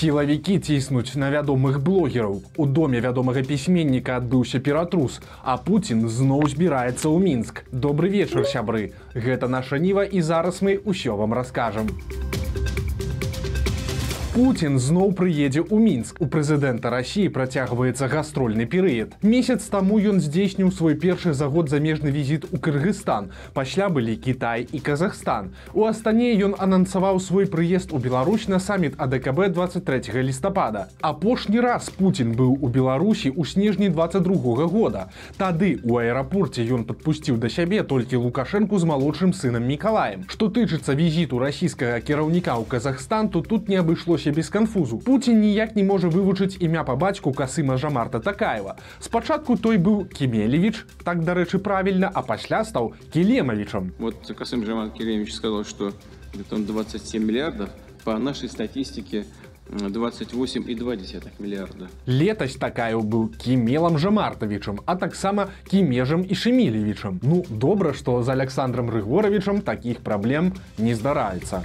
Сілавікі ціснуць на вядомых блогераў. У доме вядомага пісьменніка адбыўся ператрус, а Пуін зноў збіраецца ў мінск. Добры вечар сябры. Гэта наша ніва і зараз мы ўсё вам раскажам. Путін зноў прыедзе ў мінск. У прэзідэнта рассіі працягваецца гастрольны перыяд. Месяц таму ён здзейсніў свой першы за год замежны візіт у Кыргызстан пасля былі Кітай і Казахстан. У астане ён анансаваў свой прыезд у Беларусь на саміт АДКБ 23 лістапада. Апошні раз Путін быў у Беларусі ў снежні 22 -го года. Тады у аэрапорце ён падпусціў да сябе толькі лукашэнку з малодшым сынам мікалаем. Што тычыцца візіту расійскага кіраўніка ў Казахстан то тут не абышлося абышлося без канфузу. Пуін ніяк не можа вывучыць імя па бацьку касыма Жамарта Такаева. Спачатку той быў Кемелевіч, так дарэчы правільна, а пасля стаў Келемавічам. Вот Касым Жамар Келемович сказал, что там 27 миллиардов. По нашей статистике 28,2 миллиарда. Летась Такаев быў Кемелам Жамартавічам, а таксама Кемежам і Шемілевічам. Ну, добра, што з Александром Рыгоровичам такіх праблем не здараецца.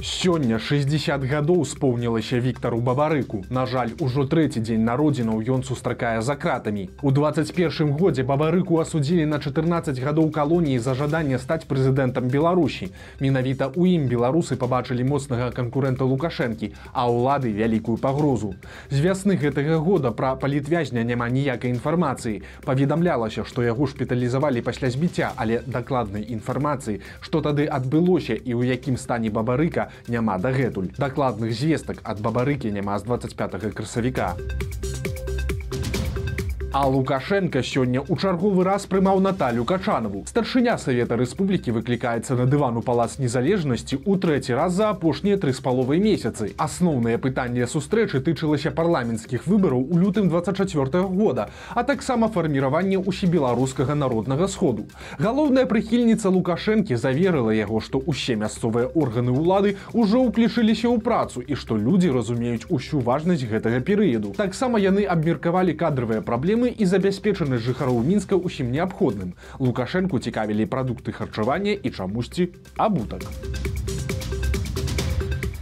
Сёння 60 гадоў споўнілася Віктару бабарыку. На жаль, ужо трэці дзень народзінаў ён сустракае за кратамі. У 21 годзе бабарыку асудзілі на 14 гадоў калоніі за жаданне стаць прэзідэнтам Беларусі. Менавіта ў ім беларусы пабачылі моцнага канкурэнта лукашэнкі, а ўлады вялікую пагрозу. З вясны гэтага года пра палітвязня няма ніякай інфармацыі. Паведамлялася, што яго шпіталізавалі пасля збіцця, але дакладнай інфармацыі, што тады адбылося і ў якім стане бабарыка няма дагэтуль. Дакладных звестак ад бабарыкі няма з 25 красавіка. А Лукашенко сёння ў чарговы раз прымаў Наталю Качанаву. Старшыня Савета Рэспублікі выклікаецца на дывану палац незалежнасці ў трэці раз за апошнія тры з паловай месяцы. Асноўнае пытанне сустрэчы тычылася парламенцкіх выбараў у лютым 24 года, а таксама фарміраванне ўсебеларускага народнага сходу. Галоўная прыхільніца Лукашэнкі заверыла яго, што ўсе мясцовыя органы ўлады ўжо ўключыліся ў працу і што людзі разумеюць усю важнасць гэтага перыяду. Таксама яны абмеркавалі кадравыя праблемы праблемы і забяспечанасць жыхароў мінска ўсім неабходным. Лукашэнку цікавілі прадукты харчавання і чамусьці абутак.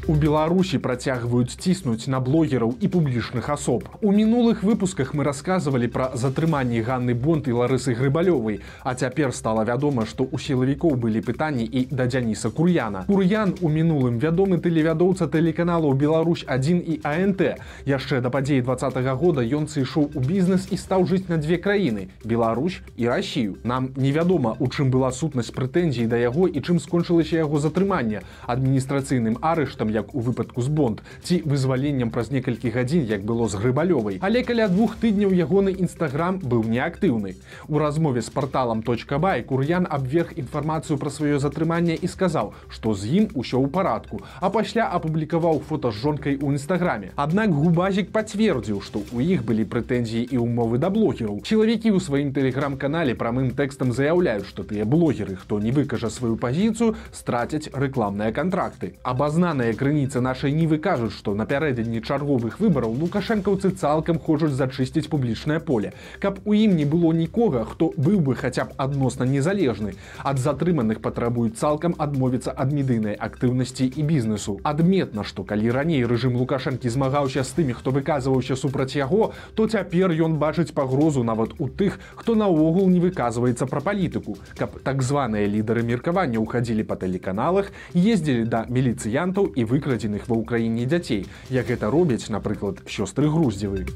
У Беларусі працягваюць ціснуць на блогераў і публічных асоб. У мінулых выпусках мы расказвалі пра затрыманні Ганны Бонт і Ларысы Грыбалёвай, А цяпер стала вядома, што ў сілавікоў былі пытанні і да Дзяніса Кур'яна. Кур'ян у мінулым вядомы тэлевядоўца тэлеканалаў Беларусь 1 і АНТ. Яшчэ да падзеі два -го года ён сышоў у бізнес і стаў жыць на дзве краіны Беларусь і Расію. Нам невядома, у чым была сутнасць прэтэнзій да яго і чым скончылася яго затрымання адміністрацыйным арыштам як у выпадку з бонд ці вызваленнем праз некалькі гадзін як было з грыбалёвай. Але каля двух тыдняў ягоны нстаграм быў неактыўны. У размове з порталам точка бай кур'ян абверг інфармацыю пра сваё затрыманне і сказаў што з ім усё ў парадку а пасля апублікаваў фото з жонкай у нстаграме аднак губазік пацвердзіў што у іх былі прэтэнзіі і умовы да блогераў. Чалавекі ў сваім тэлеграм-канале прамым тэкстам заяўляюць што тыя блогеры хто не выкажа сваю пазіцыю страцяць рэкламныя кантракты. Абазнаныя кры крыніцы нашай нівы кажуць што напярэдадні чарговых выбараў лукашэнкаўцы цалкам хочуць зачысціць публічнае поле. Каб у ім не было нікога хто быў бы хаця б адносна незалежны. Ад затрыманых патрабуюць цалкам адмовіцца ад медыйнай актыўнасці і бізнесу. Адметна што калі раней рэжым лукашэнкі змагаўся з тымі хто выказваўся супраць яго то цяпер ён бачыць пагрозу нават у тых хто наогул не выказваецца пра палітыку. Каб так званыя лідары меркавання ўхадзілі па тэлеканалах ездзілі да міліцыянтаў і вы выкрадзеных ва ўкраіне дзяцей як гэта робяць напрыклад сёстры груздзевы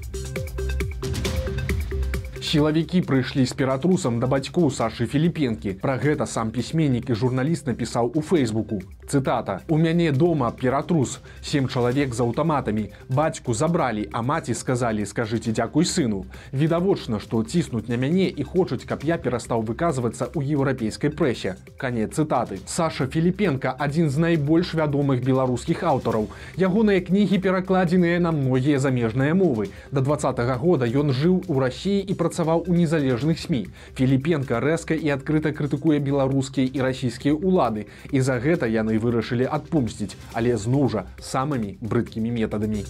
сілавікі прыйшлі з ператрусам да бацькоў сашы філіпенкі. Пра гэта сам пісьменнік і журналіст напісаў у фейсбуку цытата у мяне дома ператрус сем чалавек з аўтаматамі. Бацьку забралі а маці сказалі скажыце дзякуй сыну. Відавочна што ціснуць на мяне і хочуць каб я перастаў выказвацца ў еўрапейскай прэсе канец цытаты. Саша філіпенко адзін з найбольш вядомых беларускіх аўтараў. Ягоныя кнігі перакладзеныя на многія замежныя мовы. До два -го года ён жыў у рассіі і працаваў у незалежных сМ філіпенко рэзка і адкрыта крытыкуе беларускія і расійскія улады і за гэта яны вырашылі адпумсціць, але зноў жа самымі брыдкімі метадамі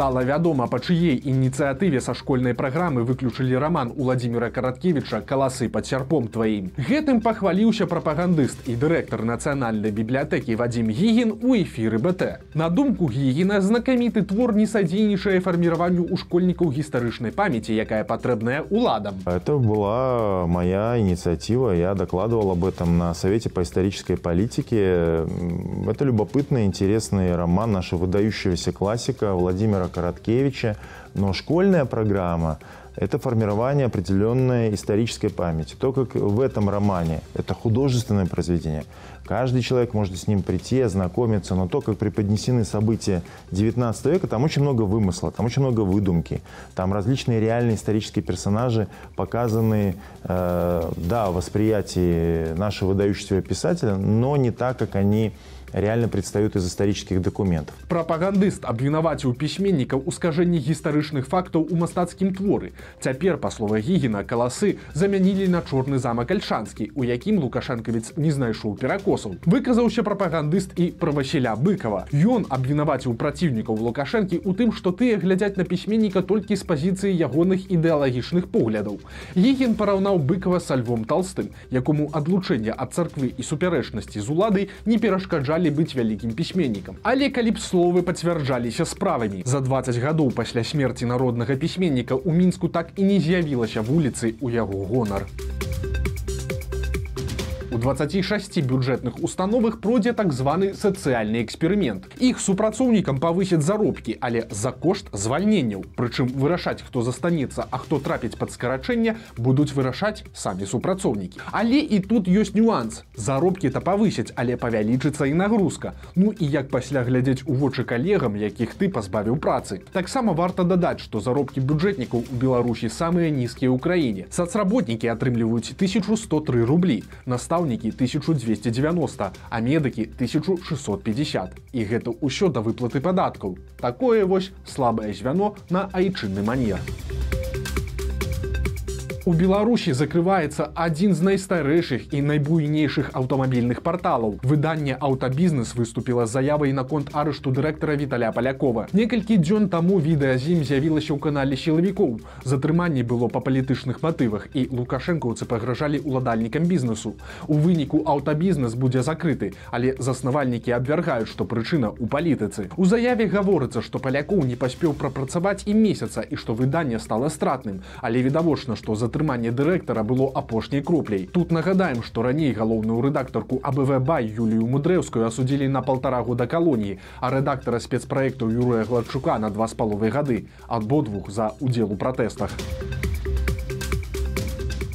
Стала вядома, па чыей ініцыятыве са школьнай праграмы выключылі раман Уладзіміра Караткевіча каласы пад сярпом тваім. Гэтым пахваліўся прапагандыст і дырэктар нацыянальнай бібліятэкі Вадзім Гігін у эфіры БТ. На думку Гігіна знакаміты твор не садзейнічае фарміраванню ў школьнікаў гістарычнай памяці, якая патрэбная уладам. Это была моя инициатива. Я докладывал об этом на Совете по исторической политике. Это любопытный, интересный роман нашего выдающегося классика Владимира Короткевича. Но школьная программа – это формирование определенной исторической памяти. То, как в этом романе, это художественное произведение, каждый человек может с ним прийти, ознакомиться, но то, как преподнесены события 19 века, там очень много вымысла, там очень много выдумки, там различные реальные исторические персонажи показаны, э, да, в восприятии нашего выдающегося писателя, но не так, как они реально предстают из исторических документов. Прапагандыст абвінаваціў пісьменнікаў у скажэнні гістарычных фактаў у мастацкім творы. Цяпер, па слова Гігіна, каласы замянілі на чорны замак альшанскі, у якім лукашэнкавіц не знайшоў перакосаў. Выказаўся прапагандыст і пра Васіля быкова. Ён абвінаваціў праціўнікаў лукашэнкі у тым, што тыя глядзяць на пісьменніка толькі з пазіцыі ягоных ідэалагічных поглядаў. Гігін параўнаў быкова са львом толстым, якому адлучэнне ад царквы і супярэчнасці з уладай не перашкаджалі паспявалі быць вялікім пісьменнікам. Але калі б словы пацвярджаліся справамі. За 20 гадоў пасля смерці народнага пісьменніка ў мінску так і не з'явілася вуліцы ў яго гонар. У 26 бюджэтных установах пройдзе так званы сацыяльны эксперымент. Іх супрацоўнікам павысяць заробкі, але за кошт звальненняў. Прычым вырашаць, хто застанецца, а хто трапіць пад скарачэнне, будуць вырашаць самі супрацоўнікі. Але і тут ёсць нюанс. Заробкі-то павысяць, але павялічыцца і нагрузка. Ну і як пасля глядзець у вочы калегам, якіх ты пазбавіў працы. Таксама варта дадаць, што заробкі бюджэтнікаў у Беларусі самыя нізкія ў краіне. Сацработнікі атрымліваюць 1103 рублі. Настав настаўнікі 1290, а медыкі 1650. І гэта ўсё да выплаты падаткаў. Такое вось слабае звяно на айчынны манер. У Беларусі закрываецца адзін з найстарэйшых і найбуйнейшых аўтамабільных парталаў. Выданне аўтабізнес выступіла заявай наконт арышту дырэктара Віталя Палякова. Некалькі дзён таму відэа з ім з'явілася ў канале сілавікоў. Затрыманне было па палітычных матывах і лукашэнкаўцы пагражалі ўладальнікам бізнесу. У выніку аўтабізнес будзе закрыты, але заснавальнікі абвяргаюць, што прычына ў палітыцы. У заяве гаворыцца, што палякоў не паспеў прапрацаваць і месяца і што выданне стала стратным, але відавочна, што за затрыманне дырэктара было апошняй кропляй. Тут нагадаем, што раней галоўную рэдактарку АБВ бай Юлію мудрэўскую асудзілі на полтора года калоніі, а рэдактара спецпраектаў Юрыя Гладчука на два з паловай гады абодвух за удзел у пратэстах.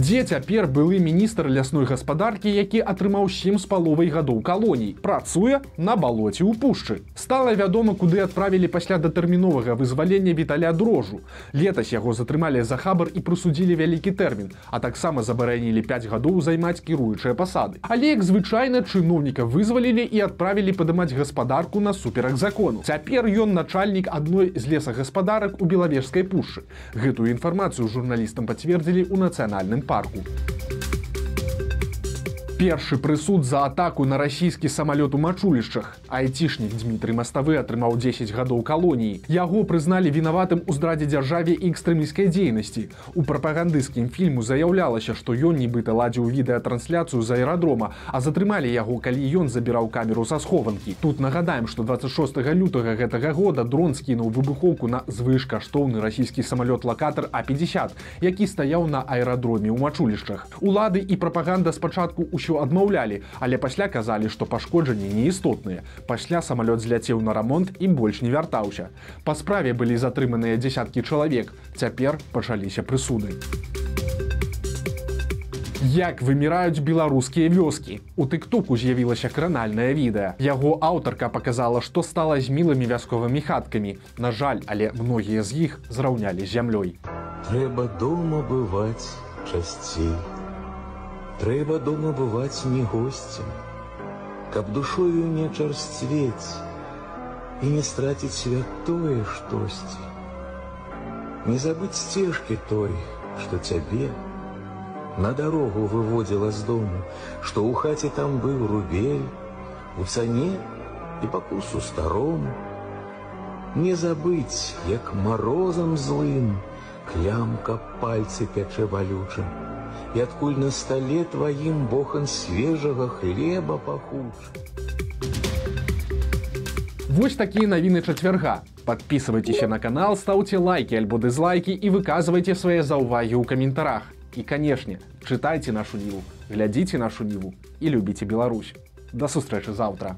Дзе цяпер былы міністр лясной гаспадаркі, які атрымаў сем з паловай гадоў калоній, працуе на балоце ў пушчы. Стала вядома, куды адправілі пасля датэрміновага вызвалення віталя дрожу. Летась яго затрымалі за хабар і прысудзілі вялікі тэрмін, а таксама забаранілі 5 гадоў займаць кіруючыя пасады. Але як звычайна чыноўніка вызвалілі і адправілі падымаць гаспадарку на суперак закону. Цяпер ён начальнік адной з лесагаспадарак у белавежскай пушчы. Гэтую інфармацыю журналістам пацвердзілі ў нацыянальным парку парку. Першы прысуд за атаку на расійскі самалёт у мачулішчах. Айцішнік Дмітрый Маставы атрымаў 10 гадоў калоніі. Яго прызналі вінаватым у здрадзе дзяржаве і экстрэміскай дзейнасці. У прапагандысцкім фільму заяўлялася, што ён нібыта ладзіў відэатрансляцыю з аэрадрома, а затрымалі яго, калі ён забіраў камеру са схованкі. Тут нагадаем, што 26 лютага гэтага года дрон скінуў выбухоўку на звышкаштоўны расійскі самалёт лакатар А50, які стаяў на аэрадроме ў мачулішчах. Улады і прапаганда спачатку ў ўсё адмаўлялі, але пасля казалі, што пашкоджанні неістотныя. Пасля самалёт зляцеў на рамонт і больш не вяртаўся. Па справе былі затрыманыя дзясяткі чалавек. Цяпер пачаліся прысуды. Як выміраюць беларускія вёскі. У тыктоку з'явілася кранальнае відэа. Яго аўтарка показала, што стала з мілымі вясковымі хаткамі. На жаль, але многія з іх зраўнялі зямлёй. Трэба дома бываць часцей. Трэба дома бываць не госцем, каб душою не чарсцвець і не страціць святое штосьці. Не забыць сцежкі той, што цябе на дарогу выводзіла з дому, што ў хаце там быў рубель, у цане і пакусу старому. Не забыть, як морозом злым Клямка пальцы пячэ балючым, І адкуль на столе тваім бохан свежага хлеба пахуч. Вось такія навіны чацвярга. Подписывайтеся на канал, ставьте лайки альбо дызлайки и выказывайте свои заўвагі ў каментарах. І, канешне, чытайце нашу ніву, глядзіце нашу ніву і любіце Беларусь. Да сустрэчы заўтра.